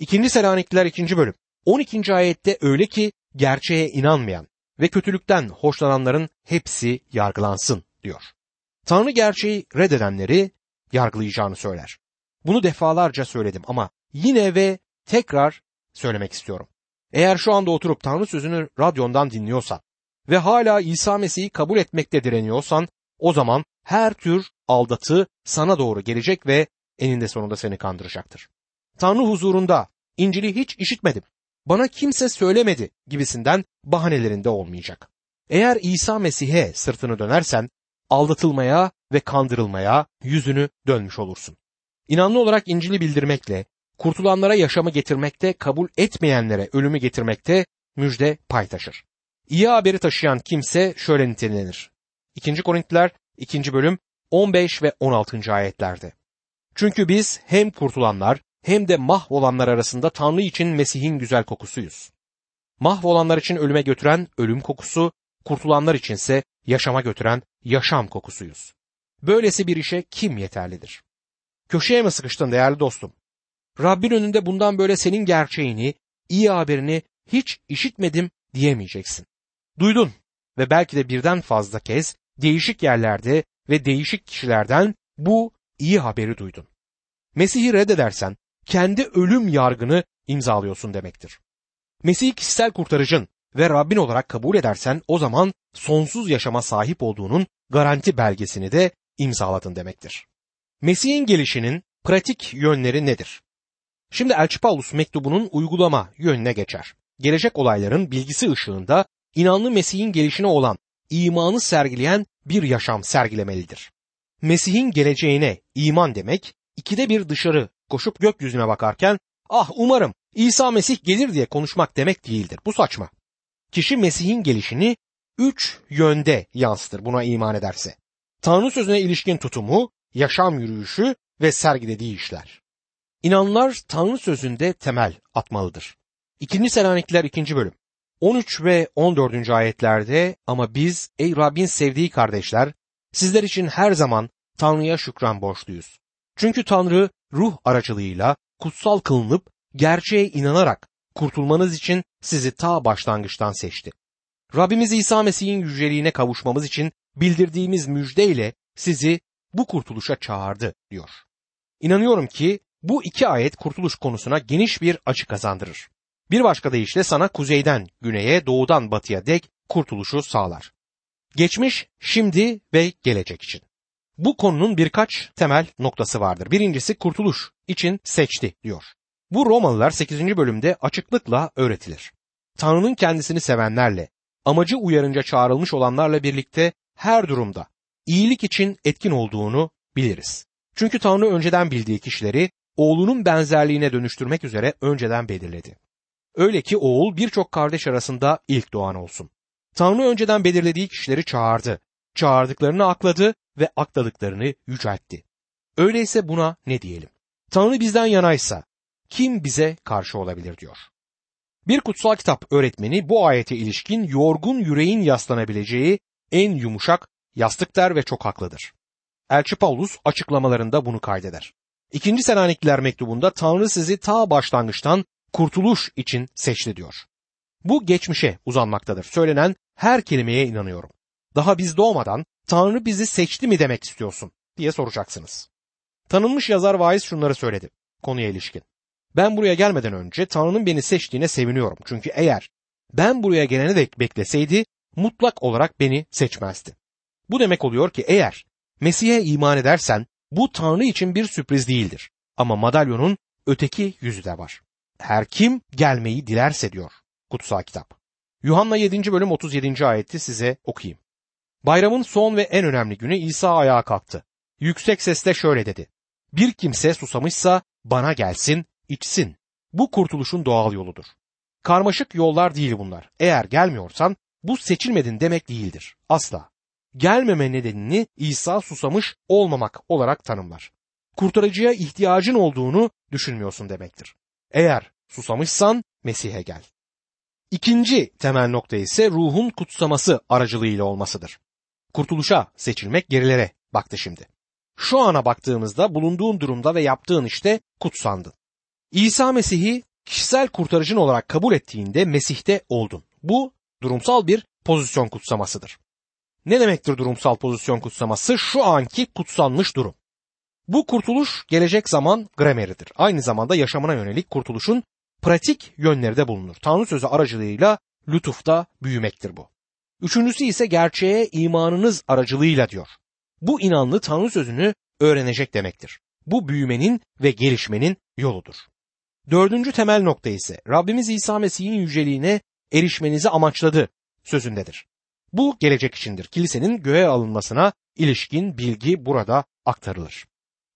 2. Selanikliler 2. bölüm 12. ayette öyle ki gerçeğe inanmayan ve kötülükten hoşlananların hepsi yargılansın diyor. Tanrı gerçeği reddedenleri yargılayacağını söyler. Bunu defalarca söyledim ama yine ve tekrar söylemek istiyorum. Eğer şu anda oturup Tanrı sözünü radyondan dinliyorsan ve hala İsa Mesih'i kabul etmekte direniyorsan o zaman her tür aldatı sana doğru gelecek ve eninde sonunda seni kandıracaktır. Tanrı huzurunda İncil'i hiç işitmedim, bana kimse söylemedi gibisinden bahanelerinde olmayacak. Eğer İsa Mesih'e sırtını dönersen aldatılmaya ve kandırılmaya yüzünü dönmüş olursun. İnanlı olarak İncil'i bildirmekle, kurtulanlara yaşamı getirmekte, kabul etmeyenlere ölümü getirmekte müjde pay taşır. İyi haberi taşıyan kimse şöyle nitelenir. 2. Korintiler 2. bölüm 15 ve 16. ayetlerde. Çünkü biz hem kurtulanlar hem de mahvolanlar arasında Tanrı için Mesih'in güzel kokusuyuz. Mahvolanlar için ölüme götüren ölüm kokusu, kurtulanlar içinse yaşama götüren yaşam kokusuyuz. Böylesi bir işe kim yeterlidir? Köşeye mi sıkıştın değerli dostum? Rabbin önünde bundan böyle senin gerçeğini, iyi haberini hiç işitmedim diyemeyeceksin. Duydun ve belki de birden fazla kez değişik yerlerde ve değişik kişilerden bu iyi haberi duydun. Mesih'i reddedersen kendi ölüm yargını imzalıyorsun demektir. Mesih'i kişisel kurtarıcın ve Rabbin olarak kabul edersen o zaman sonsuz yaşama sahip olduğunun garanti belgesini de imzaladın demektir. Mesih'in gelişinin pratik yönleri nedir? Şimdi Elçi Paulus mektubunun uygulama yönüne geçer. Gelecek olayların bilgisi ışığında inanlı Mesih'in gelişine olan imanı sergileyen bir yaşam sergilemelidir. Mesih'in geleceğine iman demek, ikide bir dışarı koşup gökyüzüne bakarken ah umarım İsa Mesih gelir diye konuşmak demek değildir. Bu saçma. Kişi Mesih'in gelişini üç yönde yansıtır buna iman ederse. Tanrı sözüne ilişkin tutumu, yaşam yürüyüşü ve sergilediği işler. İnanlar Tanrı sözünde temel atmalıdır. 2. Selanikliler 2. bölüm 13 ve 14. ayetlerde ama biz ey Rabbin sevdiği kardeşler sizler için her zaman Tanrı'ya şükran borçluyuz. Çünkü Tanrı ruh aracılığıyla kutsal kılınıp gerçeğe inanarak kurtulmanız için sizi ta başlangıçtan seçti. Rabbimiz İsa Mesih'in yüceliğine kavuşmamız için bildirdiğimiz müjdeyle sizi bu kurtuluşa çağırdı diyor. İnanıyorum ki bu iki ayet kurtuluş konusuna geniş bir açı kazandırır. Bir başka deyişle sana kuzeyden güneye, doğudan batıya dek kurtuluşu sağlar. Geçmiş, şimdi ve gelecek için. Bu konunun birkaç temel noktası vardır. Birincisi kurtuluş için seçti diyor. Bu Romalılar 8. bölümde açıklıkla öğretilir. Tanrı'nın kendisini sevenlerle, amacı uyarınca çağrılmış olanlarla birlikte her durumda iyilik için etkin olduğunu biliriz. Çünkü Tanrı önceden bildiği kişileri oğlunun benzerliğine dönüştürmek üzere önceden belirledi. Öyle ki oğul birçok kardeş arasında ilk doğan olsun. Tanrı önceden belirlediği kişileri çağırdı. Çağırdıklarını akladı ve akladıklarını yüceltti. Öyleyse buna ne diyelim? Tanrı bizden yanaysa kim bize karşı olabilir diyor. Bir kutsal kitap öğretmeni bu ayete ilişkin yorgun yüreğin yaslanabileceği en yumuşak yastık der ve çok haklıdır. Elçi Paulus açıklamalarında bunu kaydeder. İkinci Selanikliler mektubunda Tanrı sizi ta başlangıçtan kurtuluş için seçti diyor. Bu geçmişe uzanmaktadır. Söylenen her kelimeye inanıyorum. Daha biz doğmadan Tanrı bizi seçti mi demek istiyorsun diye soracaksınız. Tanınmış yazar vaiz şunları söyledi konuya ilişkin. Ben buraya gelmeden önce Tanrı'nın beni seçtiğine seviniyorum. Çünkü eğer ben buraya gelene dek bekleseydi mutlak olarak beni seçmezdi. Bu demek oluyor ki eğer Mesih'e iman edersen bu Tanrı için bir sürpriz değildir. Ama madalyonun öteki yüzü de var. Her kim gelmeyi dilerse diyor kutsal kitap. Yuhanna 7. bölüm 37. ayeti size okuyayım. Bayramın son ve en önemli günü İsa ayağa kalktı. Yüksek sesle şöyle dedi. Bir kimse susamışsa bana gelsin, içsin. Bu kurtuluşun doğal yoludur. Karmaşık yollar değil bunlar. Eğer gelmiyorsan bu seçilmedin demek değildir. Asla. Gelmeme nedenini İsa susamış olmamak olarak tanımlar. Kurtarıcıya ihtiyacın olduğunu düşünmüyorsun demektir. Eğer susamışsan Mesih'e gel. İkinci temel nokta ise ruhun kutsaması aracılığıyla olmasıdır. Kurtuluşa seçilmek gerilere baktı şimdi. Şu ana baktığımızda bulunduğun durumda ve yaptığın işte kutsandın. İsa Mesih'i kişisel kurtarıcın olarak kabul ettiğinde Mesih'te oldun. Bu durumsal bir pozisyon kutsamasıdır. Ne demektir durumsal pozisyon kutsaması? Şu anki kutsanmış durum. Bu kurtuluş gelecek zaman grameridir. Aynı zamanda yaşamına yönelik kurtuluşun pratik yönleri de bulunur. Tanrı sözü aracılığıyla lütufta büyümektir bu. Üçüncüsü ise gerçeğe imanınız aracılığıyla diyor. Bu inanlı Tanrı sözünü öğrenecek demektir. Bu büyümenin ve gelişmenin yoludur. Dördüncü temel nokta ise Rabbimiz İsa Mesih'in yüceliğine erişmenizi amaçladı sözündedir. Bu gelecek içindir. Kilisenin göğe alınmasına ilişkin bilgi burada aktarılır.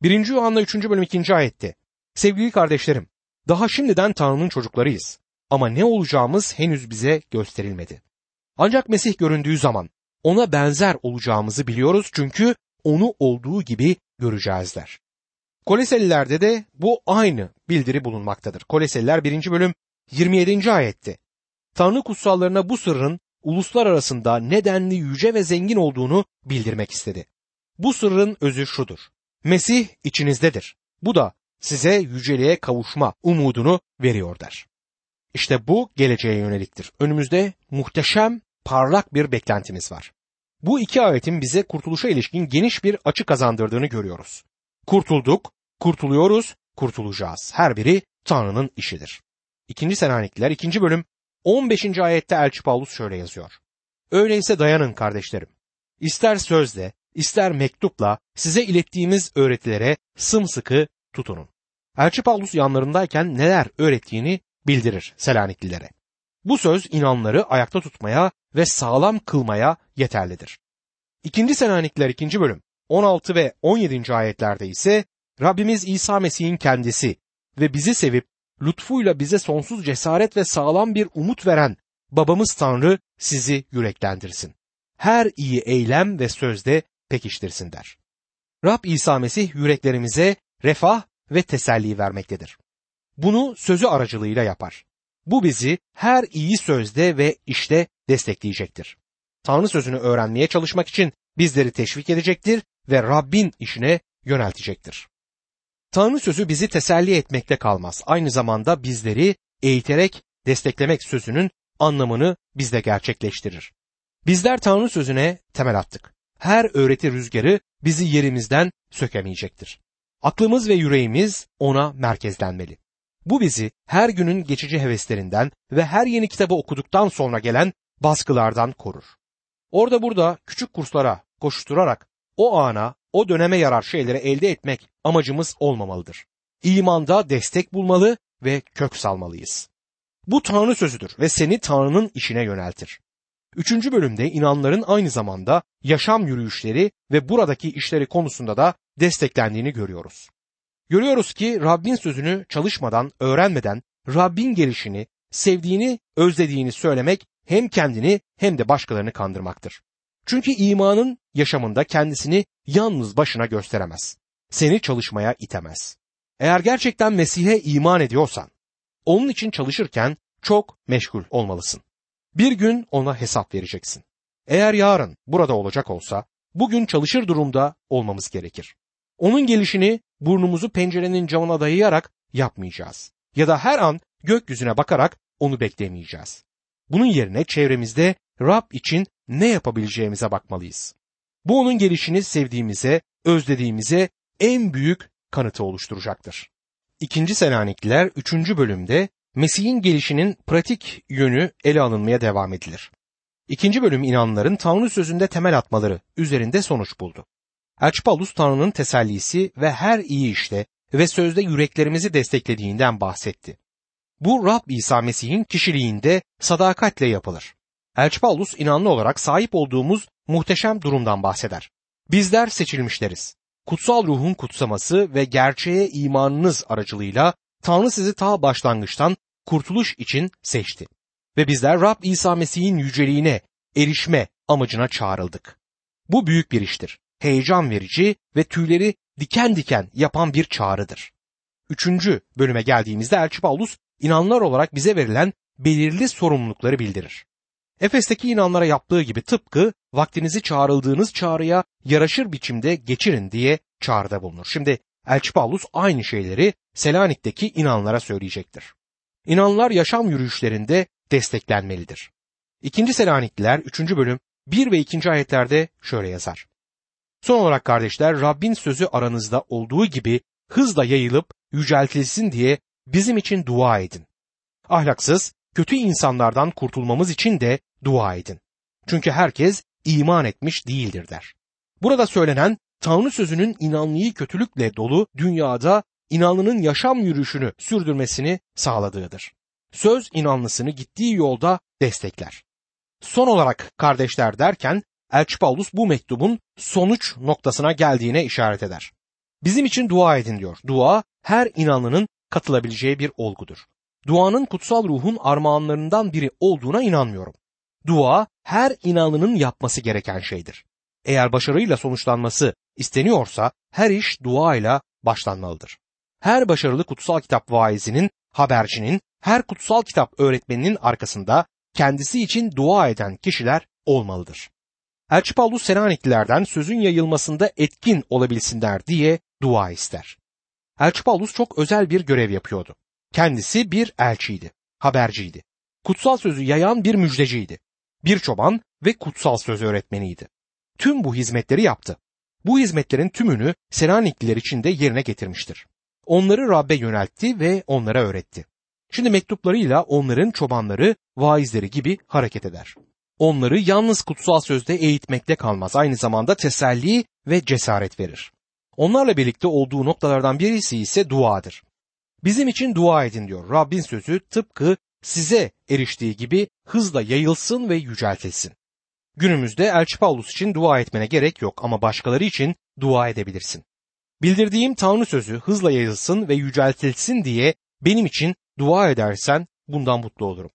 1. Yuhanna 3. bölüm 2. ayette Sevgili kardeşlerim, daha şimdiden Tanrı'nın çocuklarıyız ama ne olacağımız henüz bize gösterilmedi. Ancak Mesih göründüğü zaman ona benzer olacağımızı biliyoruz çünkü onu olduğu gibi göreceğizler. Koleselilerde de bu aynı bildiri bulunmaktadır. Koleseliler 1. bölüm 27. ayette. Tanrı kutsallarına bu sırrın uluslar arasında nedenli yüce ve zengin olduğunu bildirmek istedi. Bu sırrın özü şudur. Mesih içinizdedir. Bu da size yüceliğe kavuşma umudunu veriyor der. İşte bu geleceğe yöneliktir. Önümüzde muhteşem, parlak bir beklentimiz var. Bu iki ayetin bize kurtuluşa ilişkin geniş bir açı kazandırdığını görüyoruz. Kurtulduk, kurtuluyoruz, kurtulacağız. Her biri Tanrı'nın işidir. İkinci Selanikliler 2. bölüm 15. ayette Elçi Paulus şöyle yazıyor. Öyleyse dayanın kardeşlerim. İster sözle, ister mektupla size ilettiğimiz öğretilere sımsıkı tutunun. Elçi Paulus yanlarındayken neler öğrettiğini bildirir Selaniklilere. Bu söz inanları ayakta tutmaya ve sağlam kılmaya yeterlidir. İkinci Selanikliler 2. bölüm 16 ve 17. ayetlerde ise Rabbimiz İsa Mesih'in kendisi ve bizi sevip lütfuyla bize sonsuz cesaret ve sağlam bir umut veren babamız Tanrı sizi yüreklendirsin. Her iyi eylem ve sözde pekiştirsin der. Rab İsa Mesih yüreklerimize refah ve teselli vermektedir. Bunu sözü aracılığıyla yapar. Bu bizi her iyi sözde ve işte destekleyecektir. Tanrı sözünü öğrenmeye çalışmak için bizleri teşvik edecektir ve Rabbin işine yöneltecektir. Tanrı sözü bizi teselli etmekte kalmaz. Aynı zamanda bizleri eğiterek desteklemek sözünün anlamını bizde gerçekleştirir. Bizler Tanrı sözüne temel attık. Her öğreti rüzgarı bizi yerimizden sökemeyecektir. Aklımız ve yüreğimiz ona merkezlenmeli. Bu bizi her günün geçici heveslerinden ve her yeni kitabı okuduktan sonra gelen baskılardan korur. Orada burada küçük kurslara koşturarak o ana, o döneme yarar şeyleri elde etmek amacımız olmamalıdır. İmanda destek bulmalı ve kök salmalıyız. Bu Tanrı sözüdür ve seni Tanrı'nın işine yöneltir. Üçüncü bölümde inanların aynı zamanda yaşam yürüyüşleri ve buradaki işleri konusunda da desteklendiğini görüyoruz. Görüyoruz ki Rabbin sözünü çalışmadan, öğrenmeden Rabbin gelişini, sevdiğini, özlediğini söylemek hem kendini hem de başkalarını kandırmaktır. Çünkü imanın yaşamında kendisini yalnız başına gösteremez. Seni çalışmaya itemez. Eğer gerçekten Mesih'e iman ediyorsan, onun için çalışırken çok meşgul olmalısın. Bir gün ona hesap vereceksin. Eğer yarın burada olacak olsa, bugün çalışır durumda olmamız gerekir. Onun gelişini burnumuzu pencerenin camına dayayarak yapmayacağız. Ya da her an gökyüzüne bakarak onu beklemeyeceğiz. Bunun yerine çevremizde Rab için ne yapabileceğimize bakmalıyız. Bu onun gelişini sevdiğimize, özlediğimize en büyük kanıtı oluşturacaktır. İkinci Selanikliler 3. bölümde Mesih'in gelişinin pratik yönü ele alınmaya devam edilir. İkinci bölüm inanların Tanrı sözünde temel atmaları üzerinde sonuç buldu. Elçi Tanrı'nın tesellisi ve her iyi işte ve sözde yüreklerimizi desteklediğinden bahsetti. Bu Rab İsa Mesih'in kişiliğinde sadakatle yapılır. Elçi Paulus inanlı olarak sahip olduğumuz muhteşem durumdan bahseder. Bizler seçilmişleriz. Kutsal ruhun kutsaması ve gerçeğe imanınız aracılığıyla Tanrı sizi ta başlangıçtan kurtuluş için seçti. Ve bizler Rab İsa Mesih'in yüceliğine erişme amacına çağrıldık. Bu büyük bir iştir. Heyecan verici ve tüyleri diken diken yapan bir çağrıdır. Üçüncü bölüme geldiğimizde Elçi Paulus inanlar olarak bize verilen belirli sorumlulukları bildirir. Efes'teki inanlara yaptığı gibi tıpkı vaktinizi çağrıldığınız çağrıya yaraşır biçimde geçirin diye çağrıda bulunur. Şimdi Elçi Paulus aynı şeyleri Selanik'teki inanlara söyleyecektir. İnanlar yaşam yürüyüşlerinde desteklenmelidir. İkinci Selanikliler 3. bölüm 1 ve 2. ayetlerde şöyle yazar. Son olarak kardeşler Rabbin sözü aranızda olduğu gibi hızla yayılıp yüceltilsin diye bizim için dua edin. Ahlaksız, kötü insanlardan kurtulmamız için de dua edin. Çünkü herkes iman etmiş değildir der. Burada söylenen Tanrı sözünün inanlıyı kötülükle dolu dünyada inanlının yaşam yürüyüşünü sürdürmesini sağladığıdır. Söz inanlısını gittiği yolda destekler. Son olarak kardeşler derken Elçi Paulus bu mektubun sonuç noktasına geldiğine işaret eder. Bizim için dua edin diyor. Dua her inanlının katılabileceği bir olgudur. Duanın kutsal ruhun armağanlarından biri olduğuna inanmıyorum. Dua her inanlının yapması gereken şeydir. Eğer başarıyla sonuçlanması isteniyorsa her iş duayla başlanmalıdır. Her başarılı kutsal kitap vaizinin, habercinin, her kutsal kitap öğretmeninin arkasında kendisi için dua eden kişiler olmalıdır. Elçi Paulus Selaniklilerden sözün yayılmasında etkin olabilsinler diye dua ister. Elçi Paulus çok özel bir görev yapıyordu. Kendisi bir elçiydi, haberciydi. Kutsal sözü yayan bir müjdeciydi. Bir çoban ve kutsal söz öğretmeniydi. Tüm bu hizmetleri yaptı. Bu hizmetlerin tümünü Selanikliler için de yerine getirmiştir. Onları Rab'be yöneltti ve onlara öğretti. Şimdi mektuplarıyla onların çobanları, vaizleri gibi hareket eder. Onları yalnız kutsal sözde eğitmekte kalmaz, aynı zamanda teselli ve cesaret verir. Onlarla birlikte olduğu noktalardan birisi ise duadır. Bizim için dua edin diyor. Rabbin sözü tıpkı size eriştiği gibi hızla yayılsın ve yüceltilsin. Günümüzde Elçi Paulus için dua etmene gerek yok ama başkaları için dua edebilirsin. Bildirdiğim Tanrı sözü hızla yayılsın ve yüceltilsin diye benim için dua edersen bundan mutlu olurum.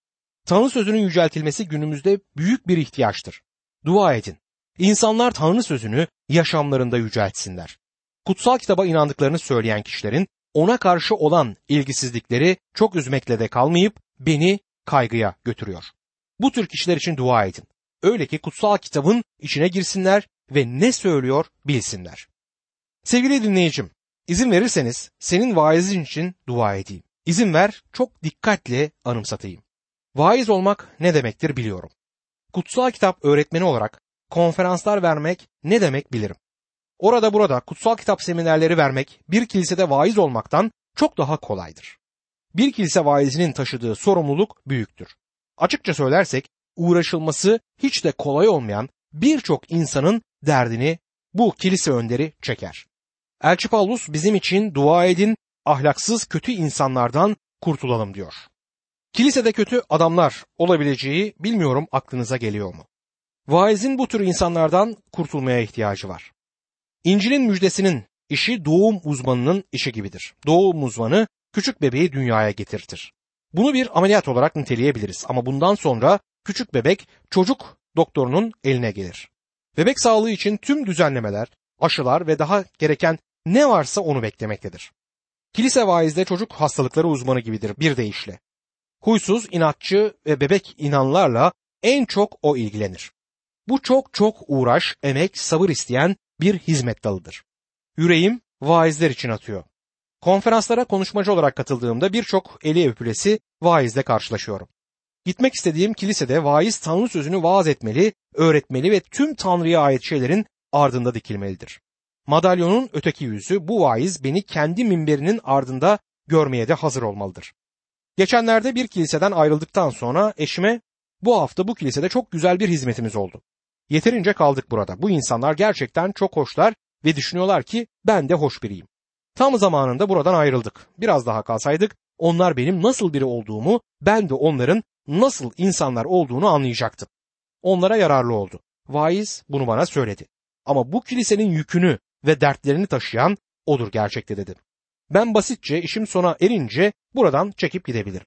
Tanrı sözünün yüceltilmesi günümüzde büyük bir ihtiyaçtır. Dua edin. İnsanlar Tanrı sözünü yaşamlarında yüceltsinler. Kutsal kitaba inandıklarını söyleyen kişilerin ona karşı olan ilgisizlikleri çok üzmekle de kalmayıp beni kaygıya götürüyor. Bu tür kişiler için dua edin. Öyle ki kutsal kitabın içine girsinler ve ne söylüyor bilsinler. Sevgili dinleyicim, izin verirseniz senin vaizin için dua edeyim. İzin ver çok dikkatle anımsatayım. Vaiz olmak ne demektir biliyorum. Kutsal kitap öğretmeni olarak konferanslar vermek ne demek bilirim. Orada burada kutsal kitap seminerleri vermek bir kilisede vaiz olmaktan çok daha kolaydır. Bir kilise vaizinin taşıdığı sorumluluk büyüktür. Açıkça söylersek uğraşılması hiç de kolay olmayan birçok insanın derdini bu kilise önderi çeker. Elçi Paulus bizim için dua edin, ahlaksız kötü insanlardan kurtulalım diyor. Kilisede kötü adamlar olabileceği bilmiyorum aklınıza geliyor mu? Vaizin bu tür insanlardan kurtulmaya ihtiyacı var. İncil'in müjdesinin işi doğum uzmanının işi gibidir. Doğum uzmanı küçük bebeği dünyaya getirtir. Bunu bir ameliyat olarak niteleyebiliriz ama bundan sonra küçük bebek çocuk doktorunun eline gelir. Bebek sağlığı için tüm düzenlemeler, aşılar ve daha gereken ne varsa onu beklemektedir. Kilise vaizde çocuk hastalıkları uzmanı gibidir bir deyişle. Huysuz, inatçı ve bebek inanlarla en çok o ilgilenir. Bu çok çok uğraş, emek, sabır isteyen bir hizmet dalıdır. Yüreğim vaizler için atıyor. Konferanslara konuşmacı olarak katıldığımda birçok eli öpülesi vaizle karşılaşıyorum. Gitmek istediğim kilisede vaiz Tanrı sözünü vaaz etmeli, öğretmeli ve tüm Tanrı'ya ait şeylerin ardında dikilmelidir. Madalyonun öteki yüzü bu vaiz beni kendi minberinin ardında görmeye de hazır olmalıdır. Geçenlerde bir kiliseden ayrıldıktan sonra eşime bu hafta bu kilisede çok güzel bir hizmetimiz oldu. Yeterince kaldık burada. Bu insanlar gerçekten çok hoşlar ve düşünüyorlar ki ben de hoş biriyim. Tam zamanında buradan ayrıldık. Biraz daha kalsaydık onlar benim nasıl biri olduğumu, ben de onların nasıl insanlar olduğunu anlayacaktım. Onlara yararlı oldu. Vaiz bunu bana söyledi. Ama bu kilisenin yükünü ve dertlerini taşıyan odur gerçekte dedim. Ben basitçe işim sona erince buradan çekip gidebilirim.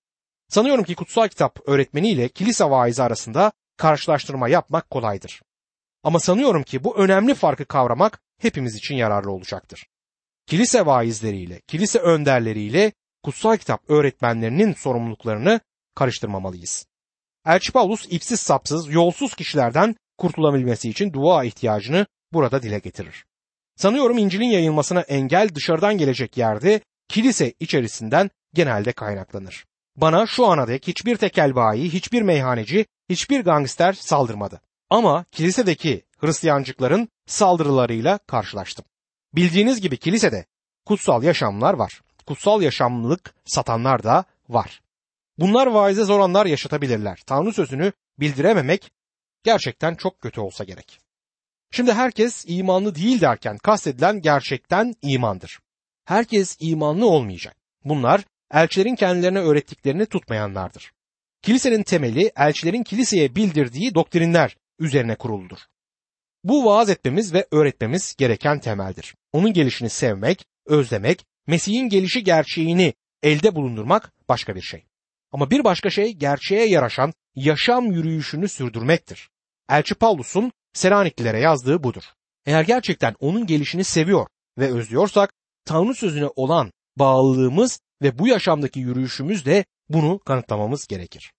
Sanıyorum ki kutsal kitap öğretmeniyle kilise vaizi arasında karşılaştırma yapmak kolaydır. Ama sanıyorum ki bu önemli farkı kavramak hepimiz için yararlı olacaktır. Kilise vaizleriyle, kilise önderleriyle kutsal kitap öğretmenlerinin sorumluluklarını karıştırmamalıyız. Elçi Paulus ipsiz sapsız, yolsuz kişilerden kurtulabilmesi için dua ihtiyacını burada dile getirir. Sanıyorum İncil'in yayılmasına engel dışarıdan gelecek yerde kilise içerisinden genelde kaynaklanır. Bana şu ana dek hiçbir tekel bayi, hiçbir meyhaneci, hiçbir gangster saldırmadı. Ama kilisedeki Hristiyancıkların saldırılarıyla karşılaştım. Bildiğiniz gibi kilisede kutsal yaşamlar var. Kutsal yaşamlılık satanlar da var. Bunlar vaize zor anlar yaşatabilirler. Tanrı sözünü bildirememek gerçekten çok kötü olsa gerek. Şimdi herkes imanlı değil derken kastedilen gerçekten imandır. Herkes imanlı olmayacak. Bunlar elçilerin kendilerine öğrettiklerini tutmayanlardır. Kilisenin temeli elçilerin kiliseye bildirdiği doktrinler üzerine kuruludur. Bu vaaz etmemiz ve öğretmemiz gereken temeldir. Onun gelişini sevmek, özlemek, Mesih'in gelişi gerçeğini elde bulundurmak başka bir şey. Ama bir başka şey gerçeğe yaraşan yaşam yürüyüşünü sürdürmektir. Elçi Paulus'un Selaniklilere yazdığı budur. Eğer gerçekten onun gelişini seviyor ve özlüyorsak Tanrı sözüne olan bağlılığımız ve bu yaşamdaki yürüyüşümüz de bunu kanıtlamamız gerekir.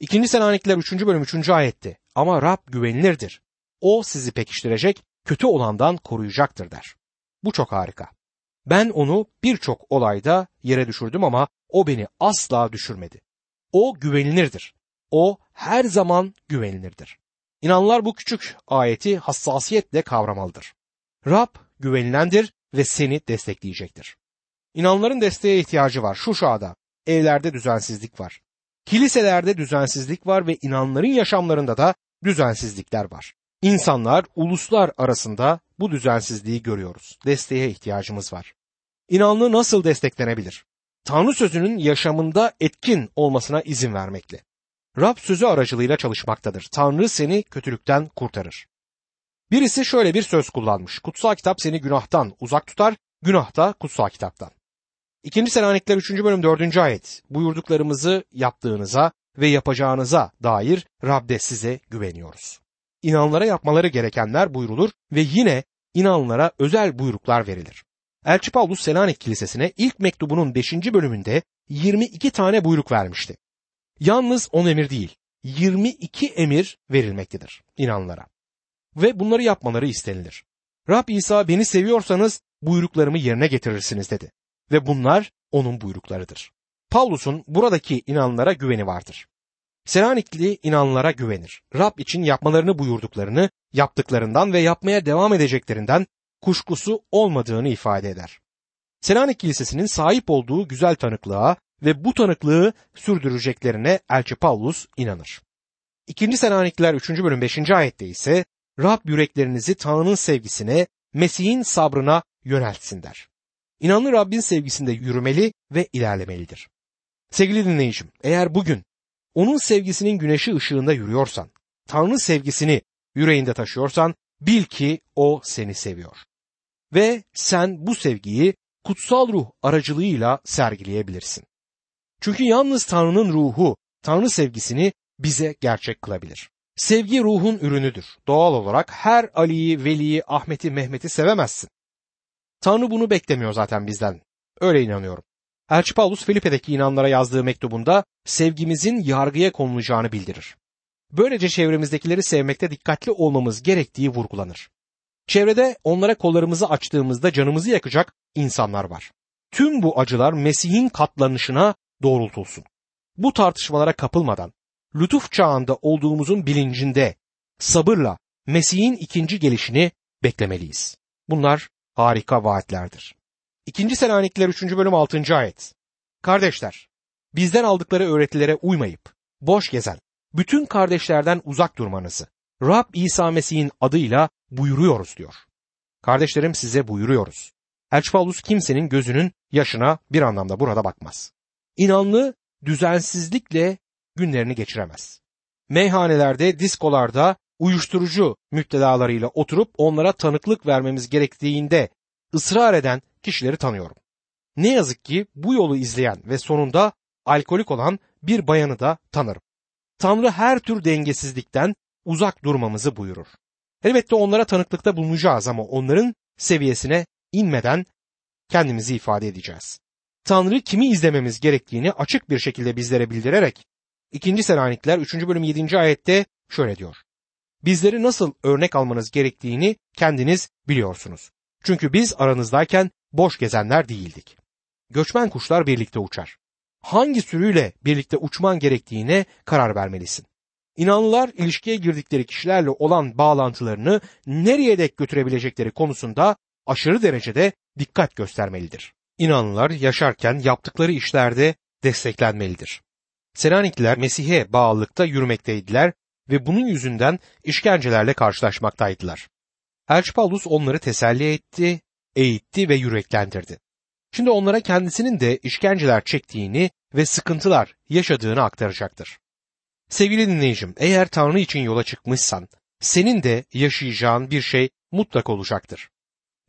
İkinci Selanikliler 3. bölüm 3. ayette ama Rab güvenilirdir. O sizi pekiştirecek, kötü olandan koruyacaktır der. Bu çok harika. Ben onu birçok olayda yere düşürdüm ama o beni asla düşürmedi. O güvenilirdir. O her zaman güvenilirdir. İnanlar bu küçük ayeti hassasiyetle kavramalıdır. Rab güvenilendir ve seni destekleyecektir. İnanların desteğe ihtiyacı var. Şu şada evlerde düzensizlik var. Kiliselerde düzensizlik var ve inanların yaşamlarında da düzensizlikler var. İnsanlar, uluslar arasında bu düzensizliği görüyoruz. Desteğe ihtiyacımız var. İnanlı nasıl desteklenebilir? Tanrı sözünün yaşamında etkin olmasına izin vermekle. Rab sözü aracılığıyla çalışmaktadır. Tanrı seni kötülükten kurtarır. Birisi şöyle bir söz kullanmış. Kutsal kitap seni günahtan uzak tutar, günah da kutsal kitaptan. İkinci Selanikler 3. bölüm 4. ayet. Buyurduklarımızı yaptığınıza ve yapacağınıza dair Rab'de size güveniyoruz. İnanlara yapmaları gerekenler buyrulur ve yine inanlara özel buyruklar verilir. Elçi Paulus Selanik Kilisesi'ne ilk mektubunun 5. bölümünde 22 tane buyruk vermişti. Yalnız 10 emir değil, 22 emir verilmektedir inanlara. Ve bunları yapmaları istenilir. Rab İsa beni seviyorsanız buyruklarımı yerine getirirsiniz dedi. Ve bunlar onun buyruklarıdır. Paulus'un buradaki inanlara güveni vardır. Selanikli inanlara güvenir. Rab için yapmalarını buyurduklarını, yaptıklarından ve yapmaya devam edeceklerinden kuşkusu olmadığını ifade eder. Selanik Kilisesi'nin sahip olduğu güzel tanıklığa ve bu tanıklığı sürdüreceklerine Elçi Paulus inanır. 2. Selanikliler 3. bölüm 5. ayette ise Rab yüreklerinizi Tanrı'nın sevgisine, Mesih'in sabrına yöneltsin der. İnanlı Rabbin sevgisinde yürümeli ve ilerlemelidir. Sevgili dinleyicim, eğer bugün onun sevgisinin güneşi ışığında yürüyorsan, Tanrı sevgisini yüreğinde taşıyorsan bil ki o seni seviyor. Ve sen bu sevgiyi kutsal ruh aracılığıyla sergileyebilirsin. Çünkü yalnız Tanrı'nın ruhu, Tanrı sevgisini bize gerçek kılabilir. Sevgi ruhun ürünüdür. Doğal olarak her Ali'yi, Veli'yi, Ahmet'i, Mehmet'i sevemezsin. Tanrı bunu beklemiyor zaten bizden. Öyle inanıyorum. Elçi Paulus Filipe'deki inanlara yazdığı mektubunda sevgimizin yargıya konulacağını bildirir. Böylece çevremizdekileri sevmekte dikkatli olmamız gerektiği vurgulanır. Çevrede onlara kollarımızı açtığımızda canımızı yakacak insanlar var. Tüm bu acılar Mesih'in katlanışına doğrultulsun. Bu tartışmalara kapılmadan, lütuf çağında olduğumuzun bilincinde, sabırla Mesih'in ikinci gelişini beklemeliyiz. Bunlar harika vaatlerdir. İkinci Selanikliler 3. bölüm 6. ayet. Kardeşler, bizden aldıkları öğretilere uymayıp, boş gezen, bütün kardeşlerden uzak durmanızı, Rab İsa Mesih'in adıyla buyuruyoruz diyor. Kardeşlerim size buyuruyoruz. Elçi Paulus kimsenin gözünün yaşına bir anlamda burada bakmaz. İnanlı düzensizlikle günlerini geçiremez. Meyhanelerde, diskolarda uyuşturucu müptelalarıyla oturup onlara tanıklık vermemiz gerektiğinde ısrar eden kişileri tanıyorum. Ne yazık ki bu yolu izleyen ve sonunda alkolik olan bir bayanı da tanırım. Tanrı her tür dengesizlikten uzak durmamızı buyurur. Elbette onlara tanıklıkta bulunacağız ama onların seviyesine inmeden kendimizi ifade edeceğiz. Tanrı kimi izlememiz gerektiğini açık bir şekilde bizlere bildirerek 2. Selanikler 3. bölüm 7. ayette şöyle diyor. Bizleri nasıl örnek almanız gerektiğini kendiniz biliyorsunuz. Çünkü biz aranızdayken boş gezenler değildik. Göçmen kuşlar birlikte uçar. hangi sürüyle birlikte uçman gerektiğine karar vermelisin. İnanlılar ilişkiye girdikleri kişilerle olan bağlantılarını nereye dek götürebilecekleri konusunda aşırı derecede dikkat göstermelidir. İnanlılar yaşarken yaptıkları işlerde desteklenmelidir. Selanikliler Mesih'e bağlılıkta yürümekteydiler ve bunun yüzünden işkencelerle karşılaşmaktaydılar. Elçi Paulus onları teselli etti, eğitti ve yüreklendirdi. Şimdi onlara kendisinin de işkenceler çektiğini ve sıkıntılar yaşadığını aktaracaktır. Sevgili dinleyicim, eğer Tanrı için yola çıkmışsan, senin de yaşayacağın bir şey mutlak olacaktır.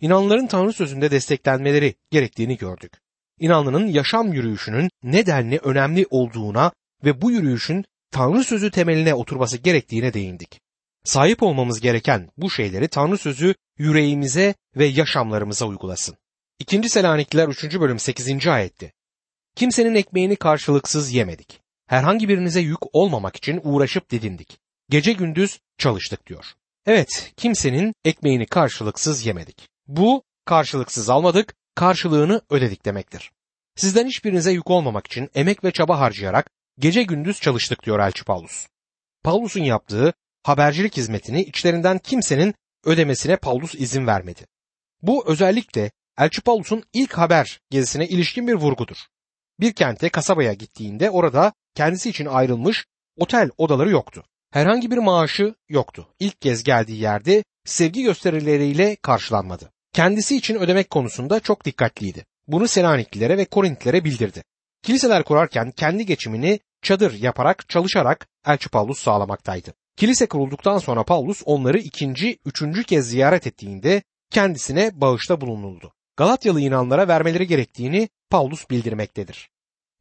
İnanların Tanrı sözünde desteklenmeleri gerektiğini gördük. İnanlının yaşam yürüyüşünün nedenli önemli olduğuna ve bu yürüyüşün Tanrı sözü temeline oturması gerektiğine değindik. Sahip olmamız gereken bu şeyleri Tanrı sözü yüreğimize ve yaşamlarımıza uygulasın. 2. Selanikliler 3. bölüm 8. ayetti. Kimsenin ekmeğini karşılıksız yemedik. Herhangi birinize yük olmamak için uğraşıp didindik. Gece gündüz çalıştık diyor. Evet, kimsenin ekmeğini karşılıksız yemedik. Bu karşılıksız almadık, karşılığını ödedik demektir. Sizden hiçbirinize yük olmamak için emek ve çaba harcayarak gece gündüz çalıştık diyor Elçi Paulus. Paulus'un yaptığı habercilik hizmetini içlerinden kimsenin ödemesine Paulus izin vermedi. Bu özellikle Elçi Paulus'un ilk haber gezisine ilişkin bir vurgudur. Bir kente, kasabaya gittiğinde orada kendisi için ayrılmış otel odaları yoktu. Herhangi bir maaşı yoktu. İlk kez geldiği yerde sevgi gösterileriyle karşılanmadı. Kendisi için ödemek konusunda çok dikkatliydi. Bunu Selaniklilere ve Korintlilere bildirdi. Kiliseler kurarken kendi geçimini çadır yaparak çalışarak Elçi Paulus sağlamaktaydı. Kilise kurulduktan sonra Paulus onları ikinci, üçüncü kez ziyaret ettiğinde kendisine bağışta bulunuldu. Galatyalı inanlara vermeleri gerektiğini Paulus bildirmektedir.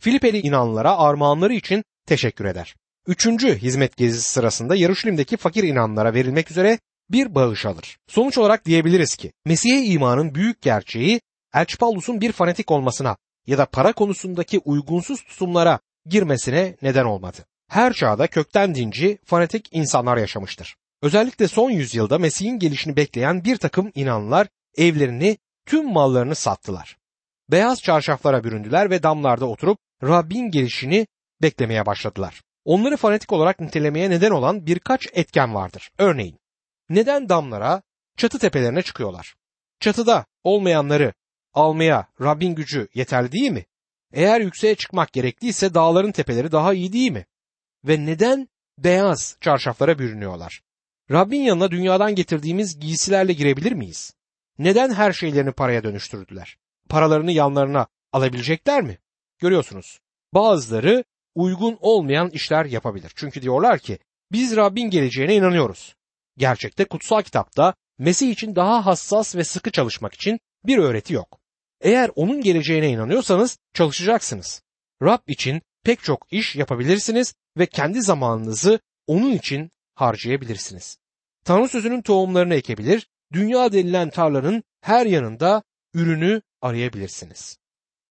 Filipeli inanlara armağanları için teşekkür eder. Üçüncü hizmet gezisi sırasında Yarışilim'deki fakir inanlara verilmek üzere bir bağış alır. Sonuç olarak diyebiliriz ki Mesih'e imanın büyük gerçeği Elçi Paulus'un bir fanatik olmasına ya da para konusundaki uygunsuz tutumlara girmesine neden olmadı. Her çağda kökten dinci, fanatik insanlar yaşamıştır. Özellikle son yüzyılda Mesih'in gelişini bekleyen bir takım inanlar evlerini, tüm mallarını sattılar. Beyaz çarşaflara büründüler ve damlarda oturup Rabbin gelişini beklemeye başladılar. Onları fanatik olarak nitelemeye neden olan birkaç etken vardır. Örneğin, neden damlara, çatı tepelerine çıkıyorlar? Çatıda olmayanları almaya Rabbin gücü yeterli değil mi? Eğer yükseğe çıkmak gerekliyse dağların tepeleri daha iyi değil mi? Ve neden beyaz çarşaflara bürünüyorlar? Rabbin yanına dünyadan getirdiğimiz giysilerle girebilir miyiz? Neden her şeylerini paraya dönüştürdüler? Paralarını yanlarına alabilecekler mi? Görüyorsunuz. Bazıları uygun olmayan işler yapabilir. Çünkü diyorlar ki biz Rabbin geleceğine inanıyoruz. Gerçekte kutsal kitapta Mesih için daha hassas ve sıkı çalışmak için bir öğreti yok. Eğer onun geleceğine inanıyorsanız çalışacaksınız. Rab için pek çok iş yapabilirsiniz ve kendi zamanınızı onun için harcayabilirsiniz. Tanrı sözünün tohumlarını ekebilir, dünya denilen tarlanın her yanında ürünü arayabilirsiniz.